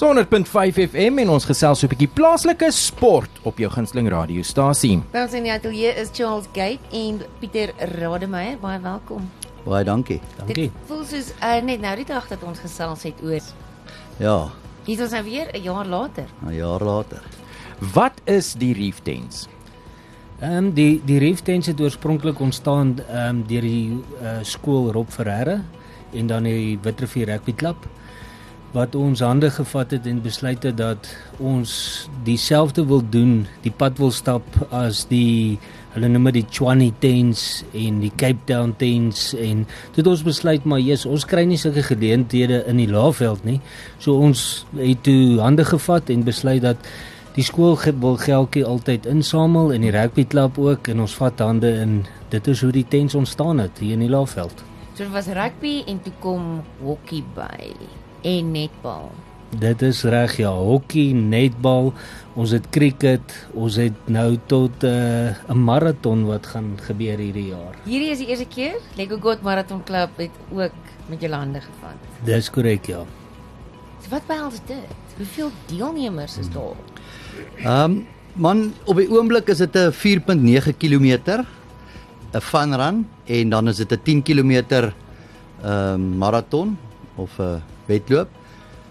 100.5 FM en ons gesels so 'n bietjie plaaslike sport op jou gunsteling radiostasie. By ons in die ateljee is Charles Gate en Pieter Rademeier. Baie welkom. Baie dankie. Dit Dankie. voel soos uh, net nou die dag dat ons gesels het oor Ja, hier is ons nou weer 'n jaar later. 'n jaar later. Wat is die Reef Tens? Ehm um, die die Reef Tens het oorspronklik ontstaan ehm um, deur die uh, skool Rob Ferreira en dan die Witrifuur Rugby Klub wat ons hande gevat het en besluit het dat ons dieselfde wil doen, die pad wil stap as die hulle noem dit die Tshwane Tens en die Cape Town Tens en dit ons besluit maar yes, ons kry nie sulke geleenthede in die Laagveld nie. So ons het toe hande gevat en besluit dat die skool wil geldjie altyd insamel en die rugby klub ook en ons vat hande in dit is hoe die tens ontstaan het hier in die Laagveld. So was rugby en toe kom hokkie by en netbal. Dit is reg ja, hokkie, netbal, ons het cricket, ons het nou tot 'n uh, 'n maraton wat gaan gebeur hierdie jaar. Hierdie is die eerste keer Lego God Marathon Club het ook met julle hande gevat. Dis korrek ja. So wat behels dit? Hoeveel deelnemers is daar? Ehm um, man, op die oomblik is dit 'n 4.9 km 'n fun run en dan is dit 'n 10 km ehm um, maraton of 'n wedloop.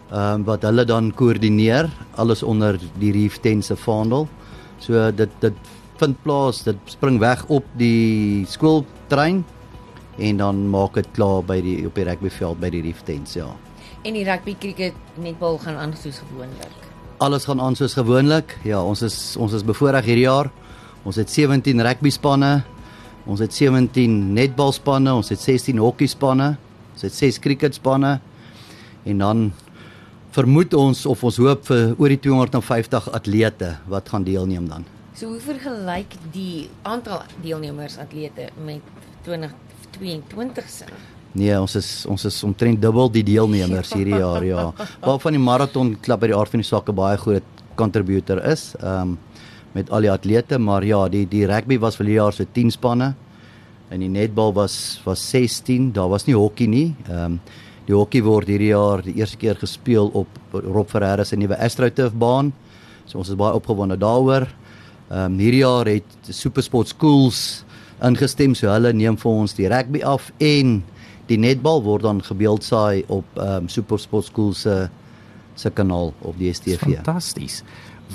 Ehm um, wat hulle dan koördineer alles onder die Reef Tent se vaandel. So dit dit vind plaas, dit spring weg op die skooltrein en dan maak dit klaar by die op die rugbyveld by die Reef Tent, ja. En die rugby, cricket, netbal gaan aan soos gewoonlik. Alles gaan aan soos gewoonlik. Ja, ons is ons is bevoorreg hierdie jaar. Ons het 17 rugby spanne. Ons het 17 netbal spanne, ons het 16 hokkie spanne. Ons het 6 cricket spanne. En dan vermoed ons of ons hoop vir oor die 250 atlete wat gaan deelneem dan. So hoe vergelyk die aantal deelnemers atlete met 2022 se? Nee, ons is ons is omtrent dubbel die deelnemers hierdie jaar, ja. Waarvan die marathon klub by die aard van die saak 'n baie groot contributor is. Ehm um, met al die atlete, maar ja, die die rugby was vir die jaar so 10 spanne en die netbal was was 16. Daar was nie hokkie nie. Ehm um, die hokkie word hierdie jaar die eerste keer gespeel op Rob Ferreira se nuwe AstroTurf baan. So ons is baie opgewonde daaroor. Ehm um, hierdie jaar het Supersport Schools ingestem, so hulle neem vir ons die rugby af en die netbal word dan gebeeldsaai op ehm um, Supersport Schools se se kanaal op die STV. Fantasties.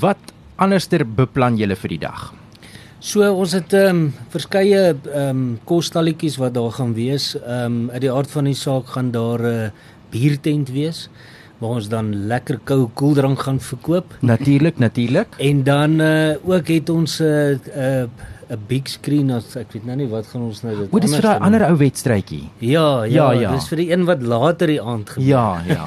Wat anderster beplan julle vir die dag? So ons het ehm um, verskeie ehm um, kosstalletjies wat daar gaan wees. Ehm um, uit die aard van die saak gaan daar 'n uh, biertent wees waar ons dan lekker koue koeldrank gaan verkoop. Natuurlik, natuurlik. En dan uh, ook het ons 'n uh, 'n uh, 'n big screen as ek weet nou nie wat gaan ons nou dit O, dis vir anders daai gaan noem. ander ou wedstrydjie. Ja, ja, Ja, ja, ja. dis vir die een wat later die aand gebeur. Ja, ja.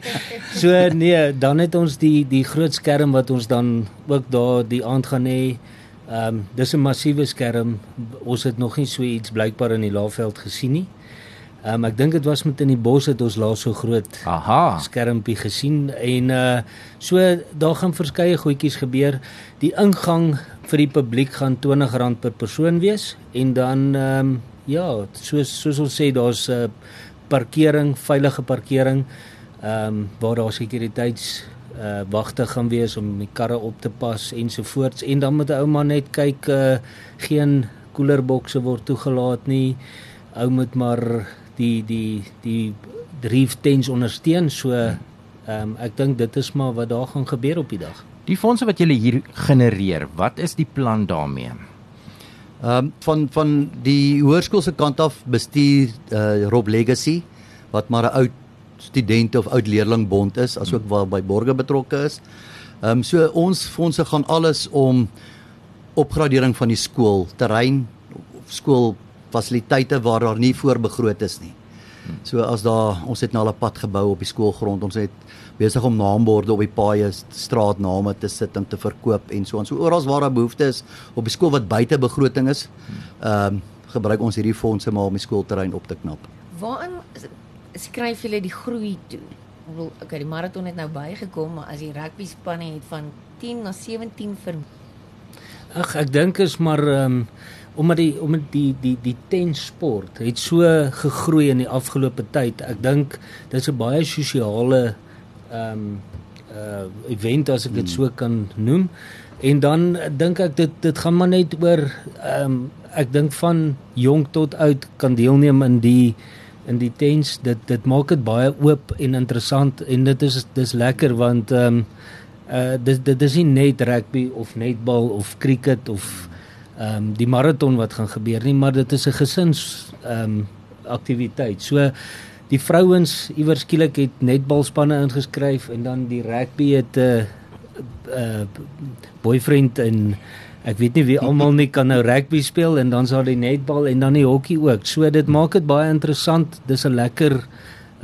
So nee, dan het ons die die groot skerm wat ons dan ook daar die aand gaan hê. Ehm um, dis 'n massiewe skerm. Ons het nog nie so iets blykbaar in die Laagveld gesien nie. Ehm um, ek dink dit was met in die bos het ons laas so groot Aha. skermpie gesien en uh so daar gaan verskeie goedjies gebeur. Die ingang vir die publiek gaan R20 per persoon wees en dan ehm um, ja, soos soos ons sê daar's 'n uh, parkering, veilige parkering ehm um, waar daar sekuriteits uh wagte gaan wees om die karre op te pas ensovoorts en dan moet 'n ou maar net kyk uh geen koelerbokse word toegelaat nie. Ou moet maar die die die reef tents ondersteun so ehm um, ek dink dit is maar wat daar gaan gebeur op die dag. Die fondse wat julle hier genereer, wat is die plan daarmee? Ehm um, van van die hoërskool se kant af bestuur uh, Rob Legacy wat maar 'n oud studente of oud leerlingbond is, asook waar by borge betrokke is. Ehm um, so ons fondse gaan alles om opgradering van die skool, terrein, skool fasiliteite waar daar nie voorbegroot is nie. So as daar ons het nou al 'n pad gebou op die skoolgrond. Ons het besig om naamborde op die paaie, straatname te sit en te verkoop en so en so oral waar daar behoefte is op die skool wat buite begroting is, ehm um, gebruik ons hierdie fondse maar om die skoolterrein op te knap. Waarin skryf julle die groei toe? Ek bedoel, okay, die maraton het nou bygekom, maar as die rugby spanne het van 10 na 17 ver Ag ek dink is maar ehm um, omdat die omdat die die die tensport het so gegroei in die afgelope tyd. Ek dink dis 'n baie sosiale ehm um, uh event as ek dit so kan noem. En dan dink ek dit dit gaan maar net oor ehm um, ek dink van jonk tot oud kan deelneem in die in die tens dit dit maak dit baie oop en interessant en dit is dis lekker want ehm um, uh dit dit is nie net rugby of netbal of cricket of ehm um, die maraton wat gaan gebeur nie maar dit is 'n gesins ehm um, aktiwiteit. So die vrouens iewers skielik het netbalspanne ingeskryf en dan die rugby het 'n uh, uh, boyfriend en ek weet nie wie almal nie kan nou rugby speel en dan sal die netbal en dan die hokkie ook. So dit maak dit baie interessant. Dis 'n lekker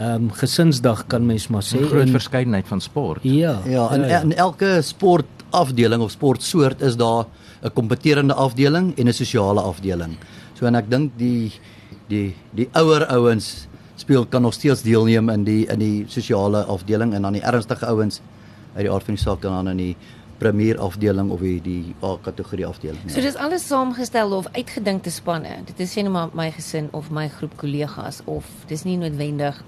ehm um, gesinsdag kan mens maar sê. 'n Groot verskeidenheid van sport. Ja. Ja, in, ja, ja. in elke sportafdeling of sportsoort is daar 'n kompeterende afdeling en 'n sosiale afdeling. So en ek dink die die die ouer ouens speel kan nog steeds deelneem in die in die sosiale afdeling en dan die ernstige ouens uit die aard van die saak dan in die premier afdeling of die die A kategorie afdeling. So dis alles saamgestel of uitgedinkte spanne. Dit is sê nou maar my gesin of my groep kollegas of dis nie noodwendig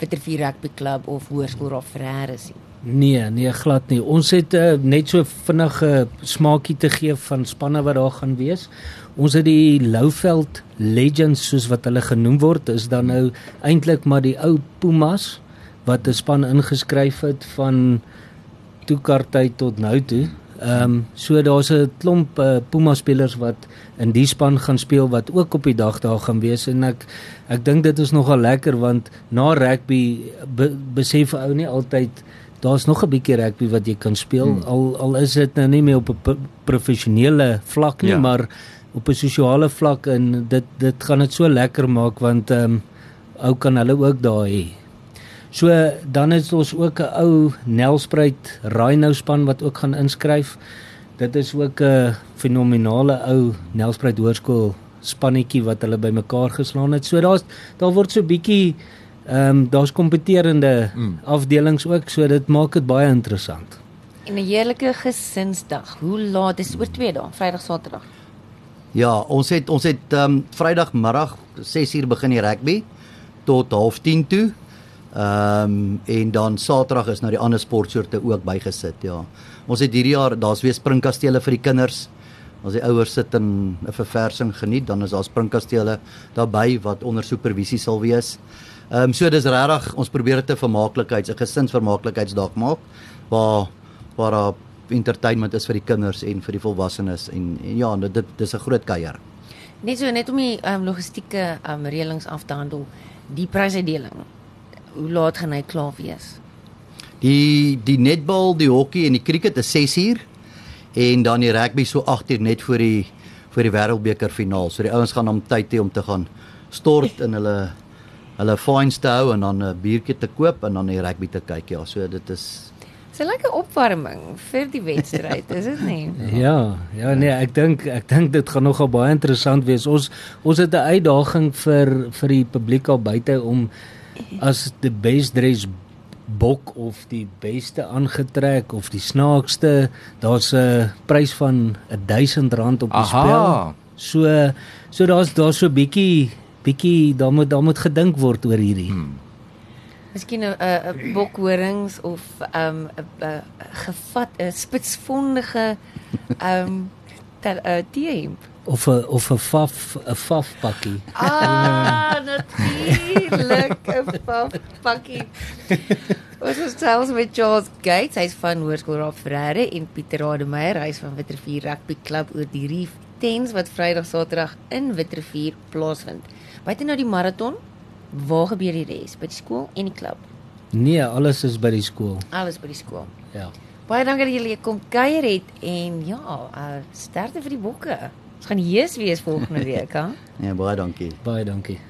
Wittervier Rugby Club of Hoërskool Raaf Ferreira nie. Nee, nee glad nie. Ons het uh, net so vinnige smaakie te gee van spanne wat daar gaan wees. Ons het die Louveld Legends soos wat hulle genoem word, is dan nou eintlik maar die ou Pumas wat 'n span ingeskryf het van toekartyd tot nou toe. Ehm um, so daar's 'n klomp uh, Puma spelers wat in die span gaan speel wat ook op die dag daar gaan wees en ek ek dink dit is nogal lekker want na rugby be, besef ou nie altyd daar's nog 'n bietjie rugby wat jy kan speel hmm. al al is dit nou nie meer op 'n professionele vlak nie ja. maar op 'n sosiale vlak en dit dit gaan dit so lekker maak want ehm um, ou kan hulle ook daar hê. So dan is ons ook 'n ou Nelspruit Rhino span wat ook gaan inskryf. Dit is ook 'n fenominale ou Nelspruit Hoërskool spannetjie wat hulle bymekaar geslaan het. So daar's daar word so bietjie ehm um, daar's kompeterende mm. afdelings ook, so dit maak dit baie interessant. En 'n heerlike gesinsdag. Hoe laat is oor 2 dae, Vrydag, Saterdag? Ja, ons het ons het ehm um, Vrydagmiddag 6uur begin die rugby tot 09:30 toe. Ehm um, en dan Saterdag is nou die ander sportsoorte ook bygesit, ja. Ons het hierdie jaar daar's weer springkastele vir die kinders. As die ouers sit en 'n verversing geniet, dan is daar springkastele daarbey wat onder supervisie sal wees. Ehm um, so dis regtig ons probeer dit 'n vermaaklikheids, 'n gesinsvermaaklikheidsdag maak waar waar daar entertainment is vir die kinders en vir die volwassenes en, en ja, dit dit dis 'n groot kuier. Net so net om die um, logistieke um, reëlings af te handel, die prysuitdeling. Hoe laat gaan hy klaar wees? Die die netbal, die hokkie en die cricket is 6uur en dan die rugby so 8uur net voor die voor die wêreldbeker finaal. So die ouens gaan om tyd hê om te gaan stort in hulle hulle fines te hou en dan 'n biertjie te koop en dan die rugby te kyk. Ja, so dit is Dis 'n lekker opwarming vir die wedstryd, is dit nie? Ja, ja nee, ek dink ek dink dit gaan nogal baie interessant wees. Ons ons het 'n uitdaging vir vir die publiek al buite om as die best dress bok of die beste aangetrek of die snaaksste, daar's 'n prys van R1000 op die Aha. spel. So so daar's daar's so bietjie bietjie daar moet daar moet gedink word oor hierdie. Hmm. Miskien 'n 'n bokhorings of 'n 'n gevat 'n spitsvondige ehm um, teehemp. Of 'n of 'n faf 'n faf pakkie. Ah, natuurlik 'n faf pakkie. Ons is selfs met Charles Gates, hy's van Hoërskool Raaf Ferreira en Pieter Rademeier, hy's van Witrifuur Rugby Club oor die Reef Tens wat Vrydag Saterdag in Witrifuur plaasvind. Buite nou die maraton, waar gebeur die res? By die skool en die klub. Nee, alles is by die skool. Alles by die skool. Ja. Baie dankie dat julle kom kuier het en ja, uh, sterkte vir die bokke. Ons gaan heus wees volgende week, hè? ja, baie dankie. Baie dankie.